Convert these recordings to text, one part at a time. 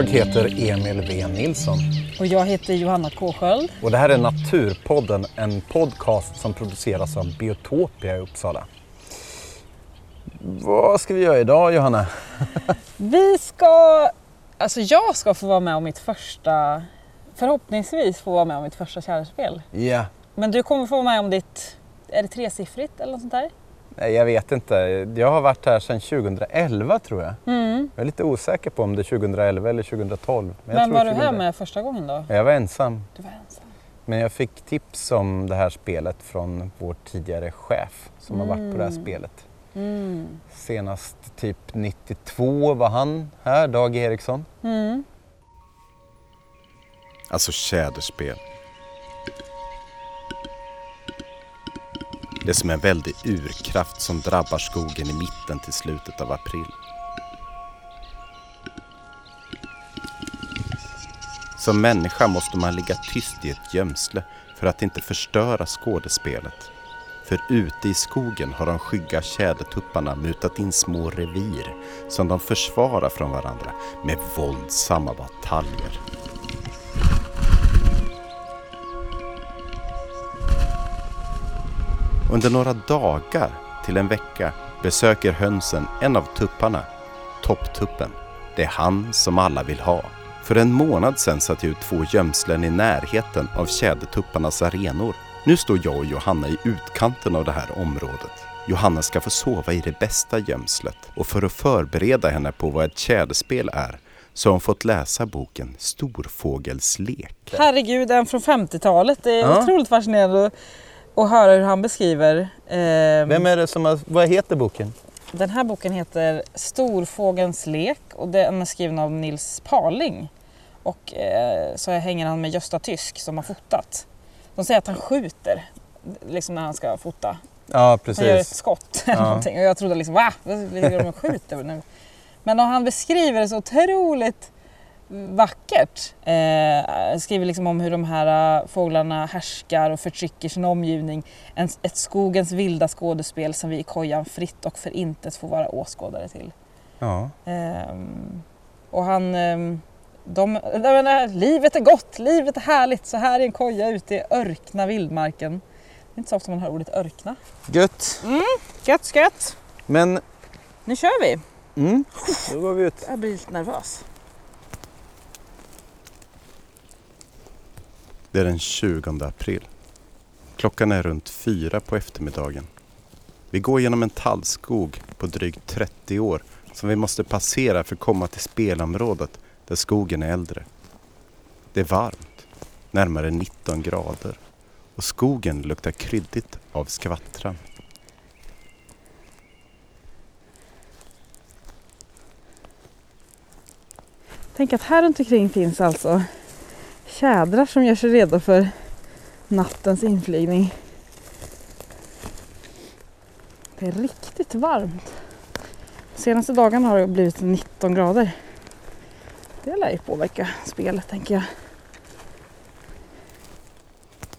Jag heter Emil V Nilsson Och jag heter Johanna Kåsköld. och det här är Naturpodden, en podcast som produceras av Biotopia i Uppsala. Vad ska vi göra idag Johanna? Vi ska, alltså jag ska få vara med om mitt första, förhoppningsvis få vara med om mitt första kärlspel. Ja, Men du kommer få vara med om ditt, är det tresiffrigt eller något sånt där? Nej, jag vet inte. Jag har varit här sedan 2011 tror jag. Mm. Jag är lite osäker på om det är 2011 eller 2012. jag Men tror var du här 2011. med första gången då? Jag var ensam. Du var ensam. Men jag fick tips om det här spelet från vår tidigare chef som har varit på det här Mm. spelet. Mm. Senast typ 92 var han här, Dag Eriksson. Mm. Alltså tjäderspel. Det är som en väldig urkraft som drabbar skogen i mitten till slutet av april. Som människa måste man ligga tyst i ett gömsle för att inte förstöra skådespelet. För ute i skogen har de skygga tjädertupparna mutat in små revir som de försvarar från varandra med våldsamma bataljer. Under några dagar till en vecka besöker hönsen en av tupparna, topptuppen. Det är han som alla vill ha. För en månad sedan satte jag ut två gömslen i närheten av tjädertupparnas arenor. Nu står jag och Johanna i utkanten av det här området. Johanna ska få sova i det bästa gömslet och för att förbereda henne på vad ett tjäderspel är så har hon fått läsa boken Storfågelslek. Herregud, en från 50-talet. Det är Ja. otroligt fascinerande att höra hur han beskriver. ehm, Vem är det som har, vad heter boken? Den här boken heter Storfågelns lek och den är skriven av Nils Parling. Och eh, så hänger han med Gösta Tysk som har fotat. De säger att han skjuter liksom när han ska fota. Ja, Han gör ett precis. skott eller Ja. någonting. Och jag trodde liksom va? Vad ligger de och skjuter nu? Men och han beskriver det så otroligt vackert. Eh, skriver liksom om hur de här eh, fåglarna härskar och förtrycker sin omgivning. En, ett skogens vilda skådespel som vi i kojan fritt och för intet får vara åskådare till. Ja. Ehm, och han... ehm, de, menar, livet är gott, livet är härligt. Så här i en koja ute i örkna vildmarken. Det är inte så ofta man hör ordet örkna. Gött. Gött, gött! Men, Nu kör vi! mm, då går vi ut. Jag blir lite nervös. Det är den 20 april. Klockan är runt fyra på eftermiddagen. Vi går genom en tallskog på drygt 30 år som vi måste passera för att komma till spelområdet där skogen är äldre. Det är varmt, närmare 19 grader och skogen luktar kryddigt av skvattran. Tänk att här runt omkring finns alltså tjädrar som gör sig redo för nattens inflygning. Det är riktigt varmt. Senaste dagarna har det blivit 19 grader. Det lär ju påverka spelet tänker jag.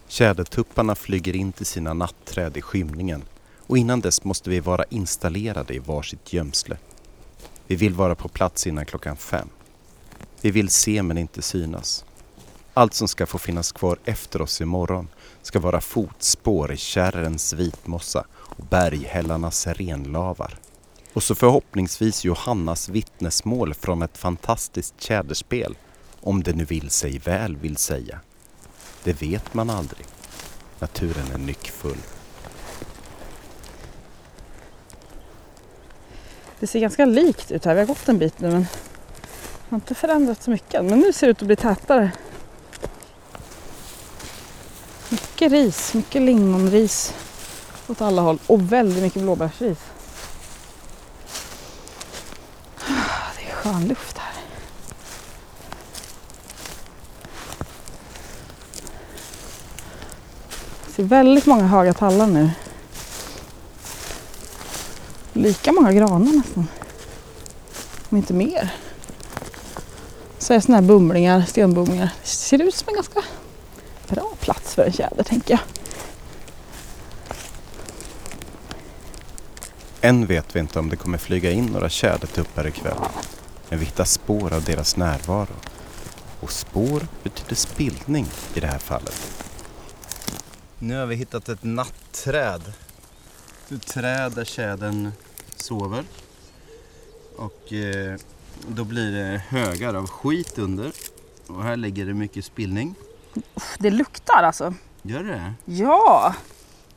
Tjädertupparna flyger in till sina natträd i skymningen och innan dess måste vi vara installerade i varsitt gömsle. Vi vill vara på plats innan klockan fem. Vi vill se men inte synas. Allt som ska få finnas kvar efter oss imorgon ska vara fotspår i kärrens vitmossa och berghällarnas renlavar. Och så förhoppningsvis Johannas vittnesmål från ett fantastiskt tjäderspel, om det nu vill sig väl vill säga. Det vet man aldrig. Naturen är nyckfull. Det ser ganska likt ut här. Vi har gått en bit nu men det har inte förändrats så mycket. Men nu ser det ut att bli tätare. Mycket ris, mycket lingonris åt alla håll och väldigt mycket blåbärsris. Ah, det är skön luft här. Jag ser väldigt många höga tallar nu. Lika många granar nästan. Om inte mer. Så är sådana här bumlingar, stenbumlingar. Det ser ut som en ganska plats för en tjäder tänker jag. Än vet vi inte om det kommer flyga in några tjädertuppar ikväll. men vi hittar spår av deras närvaro. Och spår betyder spillning i det här fallet. Nu har vi hittat ett nattträd. Ett träd där tjädern sover. Och eh, då blir det högar av skit under. Och här ligger det mycket spillning. Det luktar alltså. Gör det Ja!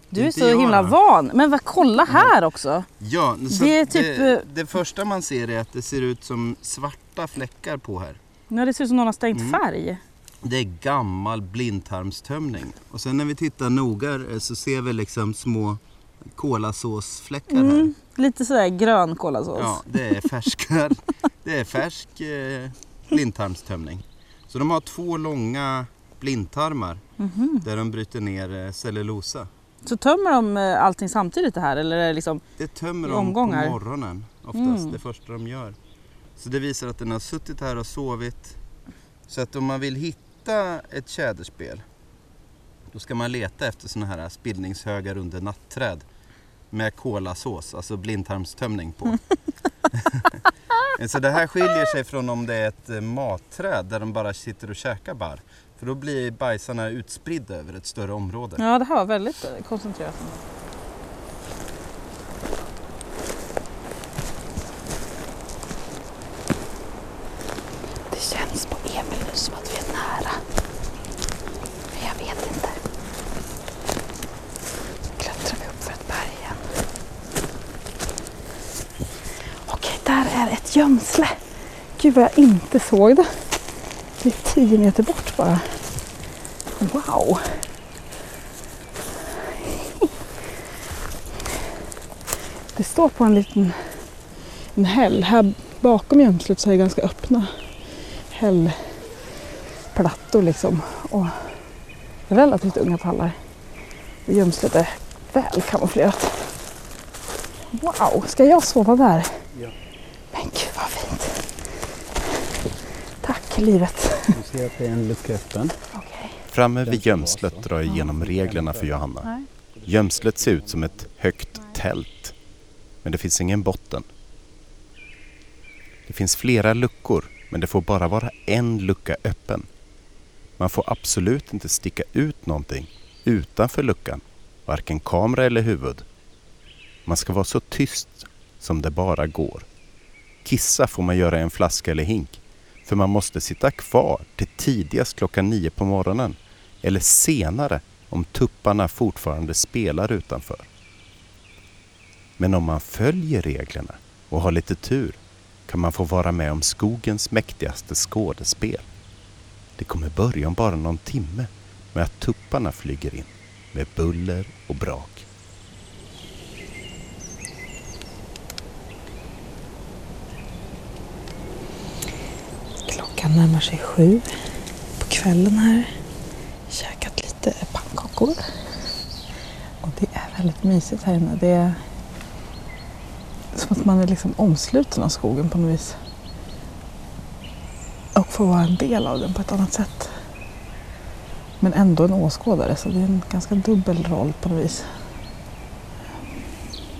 Du är Inte så jag himla van. Men vad, kolla här också. Ja, Det är typ, det, eh, det första man ser är att det ser ut som svarta fläckar på här. Ja, det ser ut som någon har stängt Mm. färg. Det är gammal blindtarmstömning. Och sen när vi tittar noga eh, så ser vi liksom små kolasåsfläckar här. Mm, lite sådär grön kolasås. Ja, det är färska, det är färsk eh, blindtarmstömning. Så de har två långa blindtarmar Mhm. där de bryter ner eh, cellulosa. Så tömmer de eh, allting samtidigt det här eller är det liksom... Det tömmer de omgångar? på morgonen oftast, Mm. det första de gör. Så det visar att den har suttit här och sovit. Så att om man vill hitta ett tjäderspel då ska man leta efter sådana här spillningshögar under nattträd med kolasås, alltså blindtarmstömning på. Så det här skiljer sig från om det är ett eh, matträd där de bara sitter och käkar barr. För då blir bajsarna utspridda över ett större område. Ja, det här var väldigt eh, koncentrerat. Det känns på Emil nu som att vi är nära. Men jag vet inte. Klättrar vi upp för ett berg igen. Okej, där är ett gömsle. Gud vad jag inte såg det. Tio meter bort bara. Wow! Det står på en liten en häll. Här bakom gömslet så är det ganska öppna hällplattor liksom. Och relativt unga pallar. Och Gömslet är väl kamouflerat. Wow, ska jag sova där? Ja. Men gud. Tack livet. Du ser att det är en lucka öppen. Okej. Framme vid gömslet drar jag igenom reglerna för Johanna. Nej. Gömslet ser ut som ett högt tält. Men det finns ingen botten. Det finns flera luckor, men det får bara vara en lucka öppen. Man får absolut inte sticka ut någonting utanför luckan, varken kamera eller huvud. Man ska vara så tyst som det bara går. Kissa får man göra i en flaska eller hink, för man måste sitta kvar till tidigast klockan nio på morgonen, eller senare om tupparna fortfarande spelar utanför. Men om man följer reglerna och har lite tur kan man få vara med om skogens mäktigaste skådespel. Det kommer börja om bara någon timme med att tupparna flyger in med buller och brak. Klockan närmar sig sju på kvällen här. Käkat lite pannkakor. Och det är väldigt mysigt här inne. Det är som att man är liksom omsluten av skogen på något vis. Och får vara en del av den på ett annat sätt. Men ändå en åskådare så det är en ganska dubbel roll på något vis.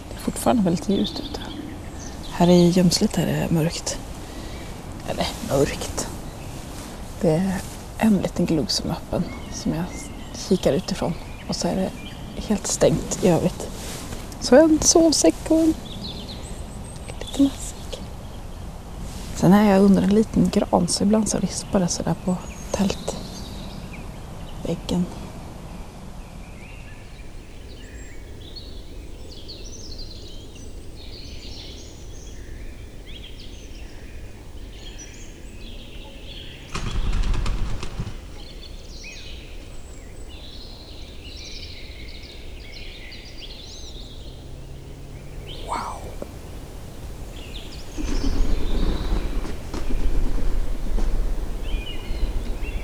Det är fortfarande väldigt ljust ute. Här i gömslet är det mörkt. Eller mörkt. Det är en liten glugg som är öppen som jag kikar utifrån. Och så är det helt stängt i övrigt. Så en sovsäck och en liten matsäck. Sen är jag under en liten gran så ibland så rispar det sådär på tältväggen.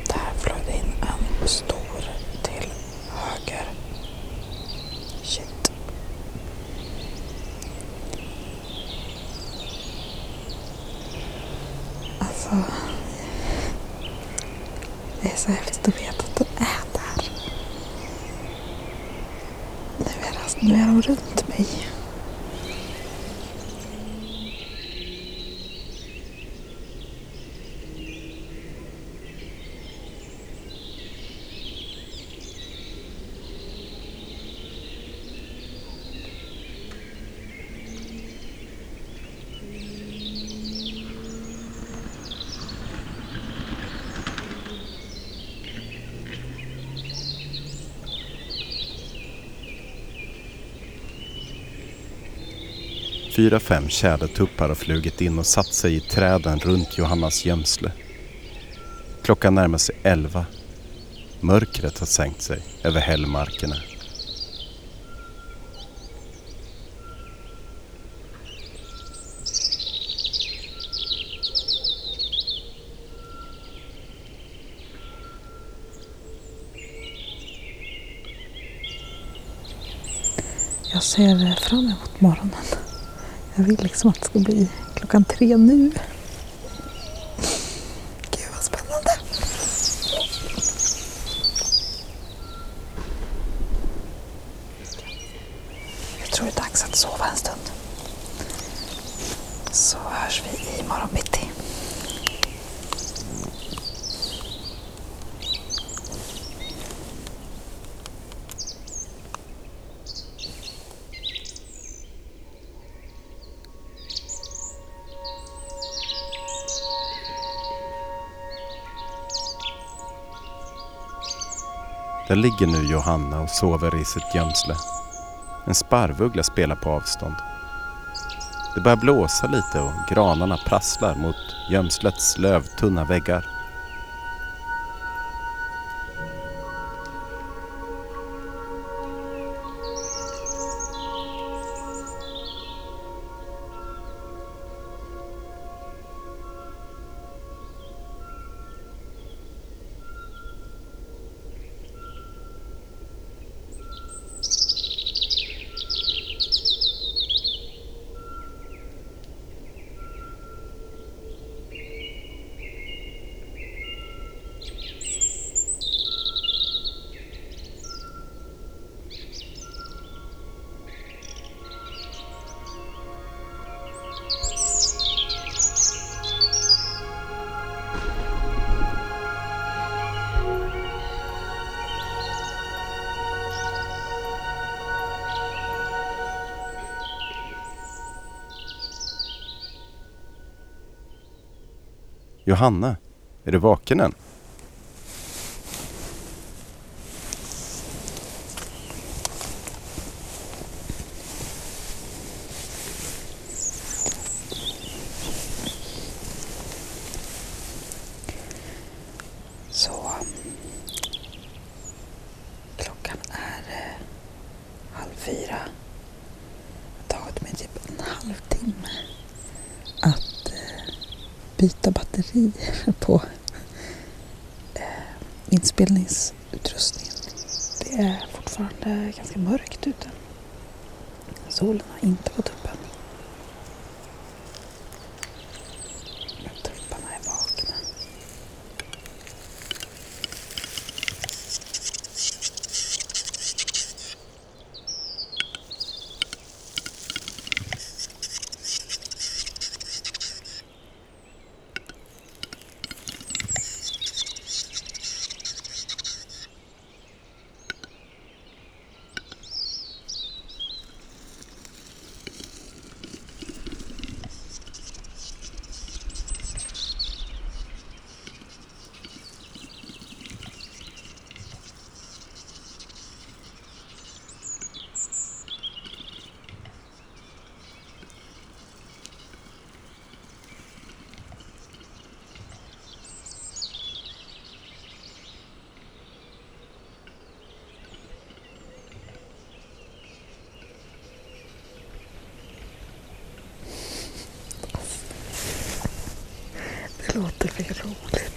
Där flög det in en stor till höger. Shit. Alltså. Det är så häftigt att veta att den är där. Nu är, nu är de runt mig. Fyra, fem tjädertuppar har flugit in och satt sig i träden runt Johannas gömsle. Klockan närmar sig elva. Mörkret har sänkt sig över hällmarkerna. Jag ser fram emot morgonen. Jag vill liksom att det ska bli klockan tre nu. Gud vad spännande. Jag tror det är dags att sova en stund. Så hörs vi imorgon bitti. Där ligger nu Johanna och sover i sitt gömsle. En sparvuggla spelar på avstånd. Det börjar blåsa lite och granarna prasslar mot gömslets lövtunna väggar. Johanna, är du vaken än? Så klockan är eh, halv fyra. Det har tagit mig typ en halvtimme byta batteri på eh, inspelningsutrustningen. Det är fortfarande ganska mörkt ute. Solen har inte gått upp än. Men tupparna är vakna. Det låter för roligt.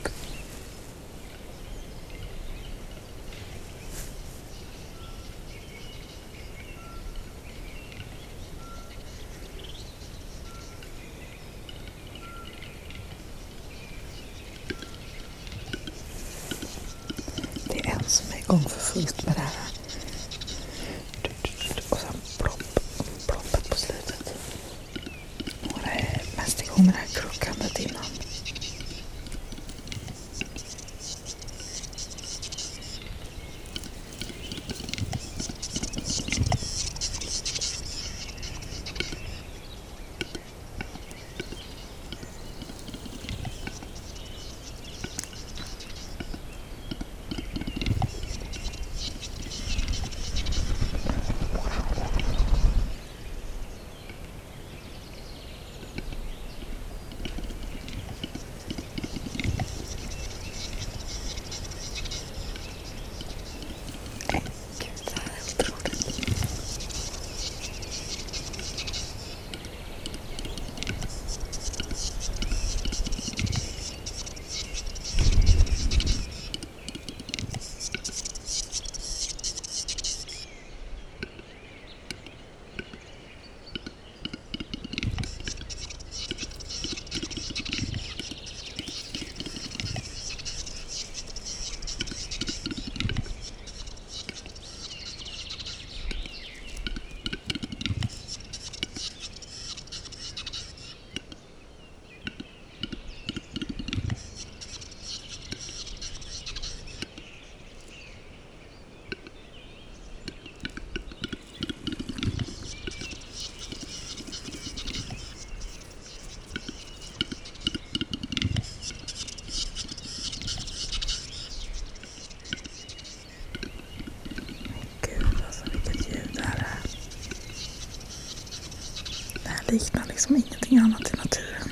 Liknar liksom ingenting annat i naturen.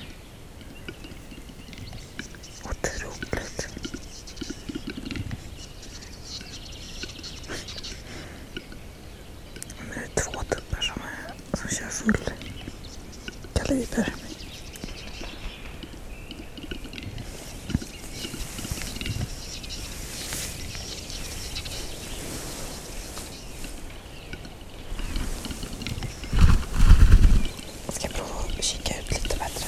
Otroligt. Och nu är det två tuppar som, är, som kör full kaliber. Jag ska prova att kika ut lite bättre.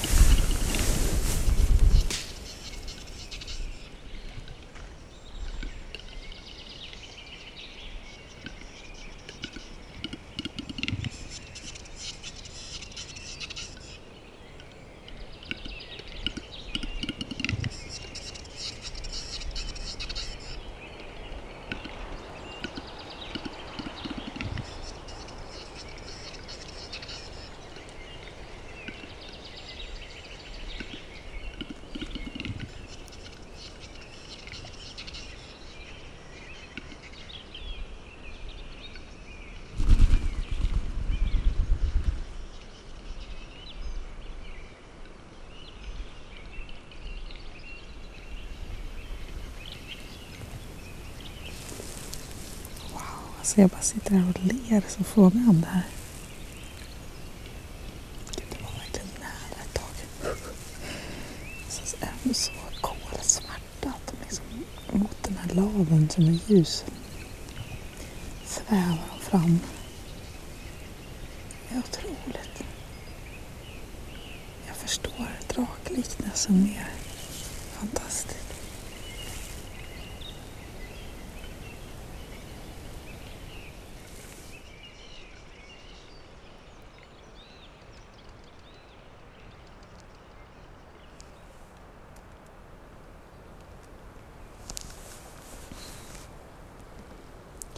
Alltså jag bara sitter här och ler så får mig om det här. Gud, det var verkligen nära ett tag. Så ändå så kolsmärtat liksom, mot den här laven som är ljus. Svävar de fram. Det är otroligt. Jag förstår drakliknelsen mer. Fantastiskt.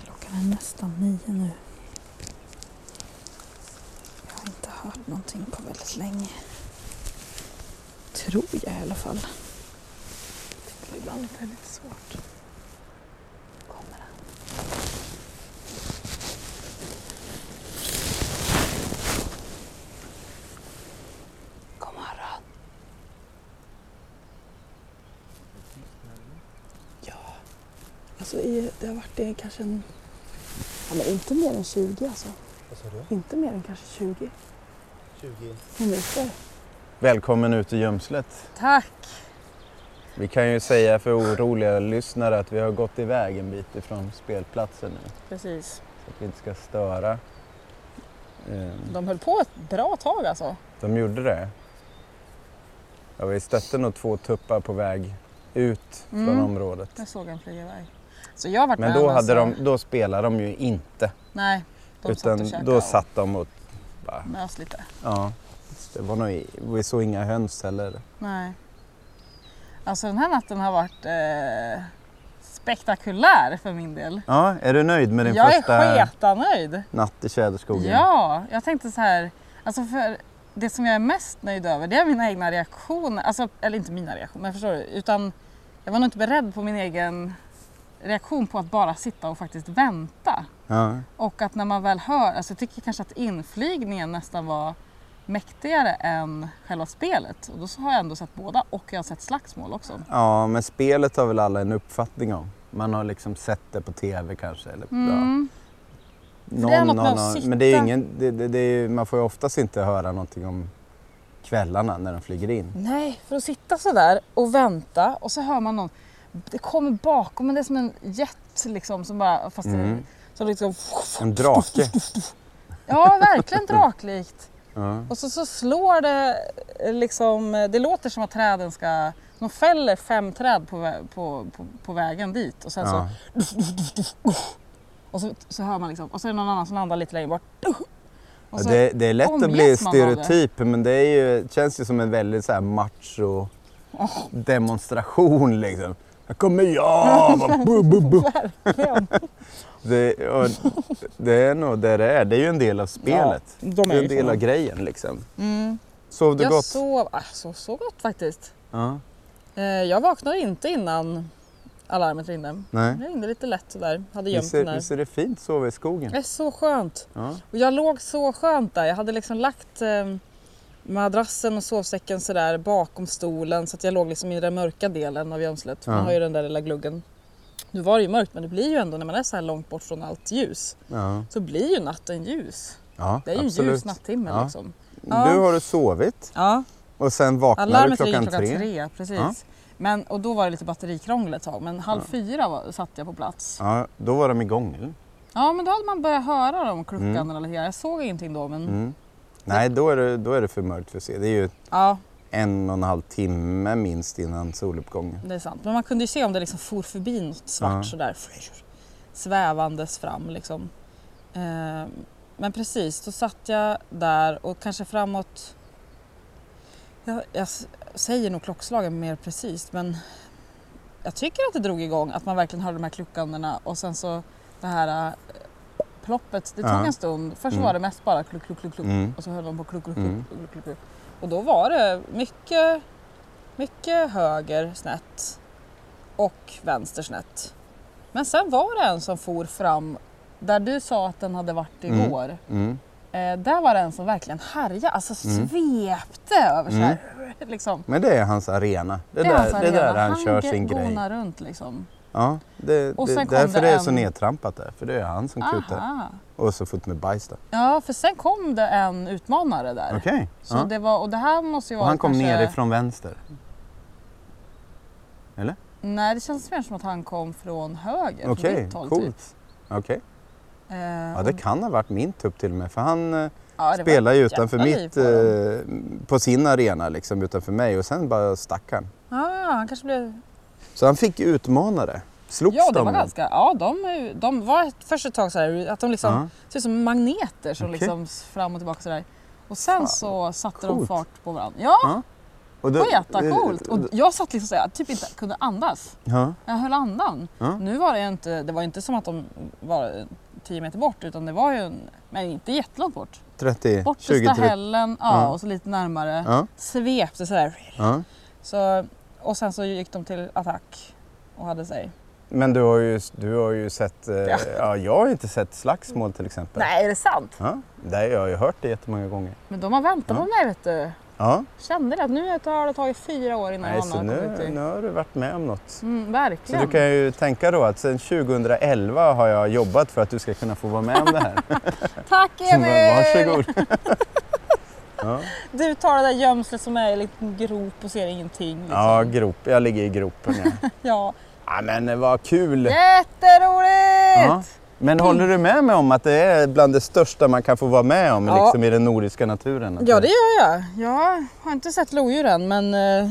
Klockan är nästan nio nu. Jag har inte hört någonting på väldigt länge. Tror jag i alla fall. Tycker det ibland är lite svårt. Kommer den? God morgon. Ja, alltså i, det har varit det kanske en... Ja, men inte mer än 20 alltså. Vad sa du? Inte mer än kanske 20 20. minuter. Välkommen ut i gömslet. Tack! Vi kan ju säga för oroliga lyssnare att vi har gått iväg en bit ifrån spelplatsen nu. Precis. Så att vi inte ska störa. Ehm, De höll på ett bra tag alltså. De gjorde det. Ja, vi stötte nog två tuppar på väg ut från Mm. området. Jag såg en flyga iväg. Så jag varit Men då, hade de, då spelade de ju inte. Nej, de satt utan och käkade då och satt de och bara, mös lite. ja. Det var nog, vi såg inga höns heller. Nej. Alltså den här natten har varit eh, spektakulär för min del. Ja, är du nöjd med din jag första är natt i tjäderskogen? Ja, jag tänkte så här. Alltså för det som jag är mest nöjd över det är mina egna reaktioner. Alltså, eller inte mina reaktioner, men förstår du? Utan jag var nog inte beredd på min egen reaktion på att bara sitta och faktiskt vänta. Ja. Och att när man väl hör, alltså jag tycker kanske att inflygningen nästan var mäktigare än själva spelet. Och då så har jag ändå sett båda och jag har sett slagsmål också. ja, men spelet har väl alla en uppfattning om. Man har liksom sett det på tv kanske. Eller, Mm. ja. För det är något med att någon, sitta- Men det är ingen, det, det, det är, man får ju oftast inte höra någonting om kvällarna när de flyger in. Nej, för att sitta så där och vänta och så hör man någon, det kommer bakom men det är som en jet liksom som bara, fast Mm. det, så liksom, En drake. ja verkligen draklikt. Ja. Och så, så slår det eh, liksom, det låter som att träden ska, de fäller fem träd på, på, på, på vägen dit och sen så, Ja. och så, så hör man liksom, och så är det någon annan som landar lite längre bort. Så, det, det är lätt att bli stereotyp men det är ju, känns ju som en väldigt så här macho demonstration liksom. Här kommer jag! bu, bu, bu. Det, det är nog det det är. Det är ju en del av spelet. Ja, de är det är en del så. av grejen liksom. Mm. Sov du Jag gott? sov, ah, sov så gott faktiskt. Ja. Eh, jag vaknade inte innan alarmet ringde. Nej. Jag ringde lite lätt sådär, hade gömt Visst visst är det fint att sova i skogen? Det är så skönt. Ja. Och jag låg så skönt där. Jag hade liksom lagt, eh, madrassen och sovsäcken sådär bakom stolen så att jag låg liksom i den mörka delen av gömslet. Ja. Man har ju den där lilla gluggen. Nu var det ju mörkt men det blir ju ändå när man är så här långt bort från allt ljus Ja, så blir ju natten ljus. ja Det är ju absolut. ljus natthimmel Ja. liksom. Ja. Du har du sovit Ja, och sen vaknar du klockan, klockan tre. tre. precis. Men, och då var det lite batterikrångel ett tag men halv fyra var, satt jag på plats. Ja, då var de igång eller? Ja men då hade man börjat höra dem kluckandet Mm. lite grann. Jag såg ingenting då men Mm. Nej, då är, det, då är det för mörkt för att se. Det är ju ja en och en halv timme minst innan soluppgången. det är sant. Men man kunde ju se om det liksom for förbi något svart Ja. sådär svävandes fram liksom. Eh, men precis, då satt jag där och kanske framåt jag, jag säger nog klockslagen mer precis men jag tycker att det drog igång att man verkligen hörde de här kluckandena och sen så det här eh, ploppet, det tog en stund. Först Mm. var det mest bara kluck, kluck, kluck, kluck Mm. och så höll de på kluck, kluck, Mm. kluck, kluck, kluck. Och då var det mycket, mycket höger snett och vänster snett. Men sen var det en som for fram där du sa att den hade varit Mm. igår. Mm. Eh, där var det en som verkligen härjade, alltså Mm. svepte över så här. Liksom. Men det är hans arena. Det är, är där, hans det är där arena. han, kör sin grej. runt liksom. Ja, det, Och det, sen kom därför det det är så en- nedtrampat där. För det är han som kutar. Och så fort med bajs där. Ja, för sen kom det en utmanare där. Okej. Så Ja. det var, och det här måste ju Och vara han kom kanske... nerifrån vänster. Nej, det känns mer som att han kom från höger. från Okej, ditt håll, coolt. Typ. Okej. Eh, Ja, det kan ha varit min tupp till och med. För han eh, ja, det spelar ju utanför mitt, på eh, på sin arena liksom utanför mig och sen bara stack han. Ah, han kanske blev... Så han fick utmanare. Slogs Ja, de? var ganska... Ja, de, de var först ett tag så här, att de liksom Ja. ser ut som magneter som Okej. liksom fram och tillbaka sådär. Och sen Fan, så satte de coolt. fart på varandra. Ja, Ja. Och det var jättecoolt. Och jag satt liksom såhär, typ inte kunde andas. Ja. Jag höll andan. Nu var det ju inte, det var inte som att de var 10 meter bort utan det var ju, en, men inte jättelångt bort. 30, Bortersta 20, 30. hällen, ja, och så lite närmare. Ja. Svepte sådär. Så, och sen så gick de till attack och hade sig. Men du har ju, du har ju sett, eh, Ja. ja. jag har inte sett slagsmål till exempel. Nej, är det sant? Ja, det har jag ju hört det jättemånga gånger. Men de har väntat Ja. på mig vet du. Ja, Kände det att nu har det tagit fyra år innan Nej, någon så har nu, till. nu har du varit med om något. Mm, Så verkligen. du kan ju tänka då att sedan 2011 har jag jobbat för att du ska kunna få vara med om det här. Tack Så Emil! Varsågod. ja. Du tar det där gömslet som är en liten grop och ser ingenting. Liksom. ja, grop. Jag ligger i gropen. Ja. ja. ja, men vad kul! Jätteroligt! Ja. Men håller du med mig om att det är bland det största man kan få vara med om Ja. liksom, i den nordiska naturen? Ja det gör jag. Jag har inte sett lodjur än men, eh,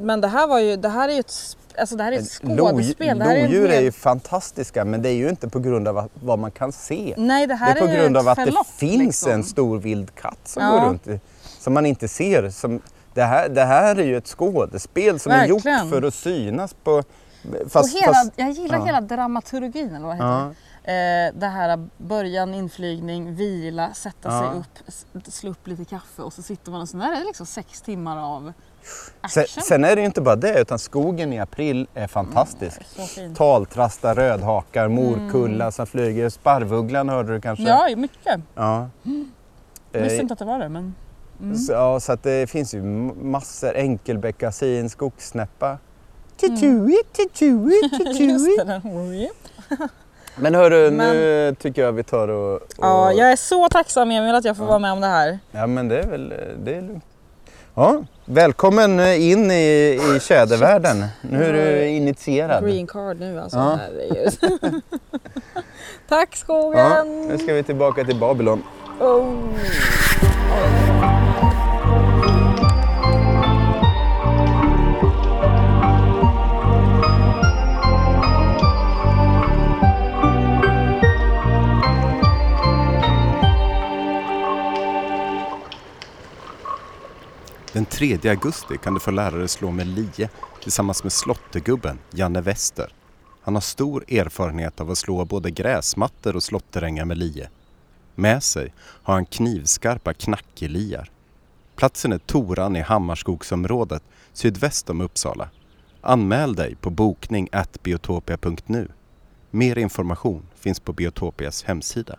men det här var ju, det här är ju ett, alltså det här är ett Lodj- skådespel. Det är, en Lodjur är hel- ju fantastiska men det är ju inte på grund av vad man kan se. Nej det Det här är på ju grund av att det förlopp, finns liksom. en stor vild katt som Ja. går runt som man inte ser. Som, det, här, det här är ju ett skådespel som är Verkligen. gjort för att synas på... Fast, hela, fast, jag gillar ja. hela dramaturgin eller vad heter ja, det? Eh, det här början, inflygning, vila, sätta Ja. sig upp, slå upp lite kaffe och så sitter man och sen är det liksom sex timmar av sen, action. sen är det ju inte bara det utan skogen i april är fantastisk. Så fint. Taltrasta, rödhakar, morkulla som flyger. Sparvugglan hörde du kanske? Ja, mycket. ja. Jag visste Eh, inte att det var det men... Mm. Så, ja, så att det finns ju massor. Enkelbeckasin, skogssnäppa. Tutui, tutui, Just tutui. det, den. Men hörru, Men- nu tycker jag vi tar och... och Ja, jag är så tacksam Emil att jag får Ja. vara med om det här. ja, men det är väl det är lugnt. Ja, välkommen in i, i tjädervärlden. Nu är du initierad. Green card nu alltså. Ja. Tack Ja, skogen! nu ska vi tillbaka till Babylon. Oh. 3 augusti kan du få lära dig slå med lie tillsammans med slottegubben Janne Wester. Han har stor erfarenhet av att slå både gräsmattor och slåtterängar med lie. Med sig har han knivskarpa knackeliar. Platsen är Toran i Hammarskogsområdet sydväst om Uppsala. Anmäl dig på bokning biotopia.nu. Mer information finns på Biotopias hemsida.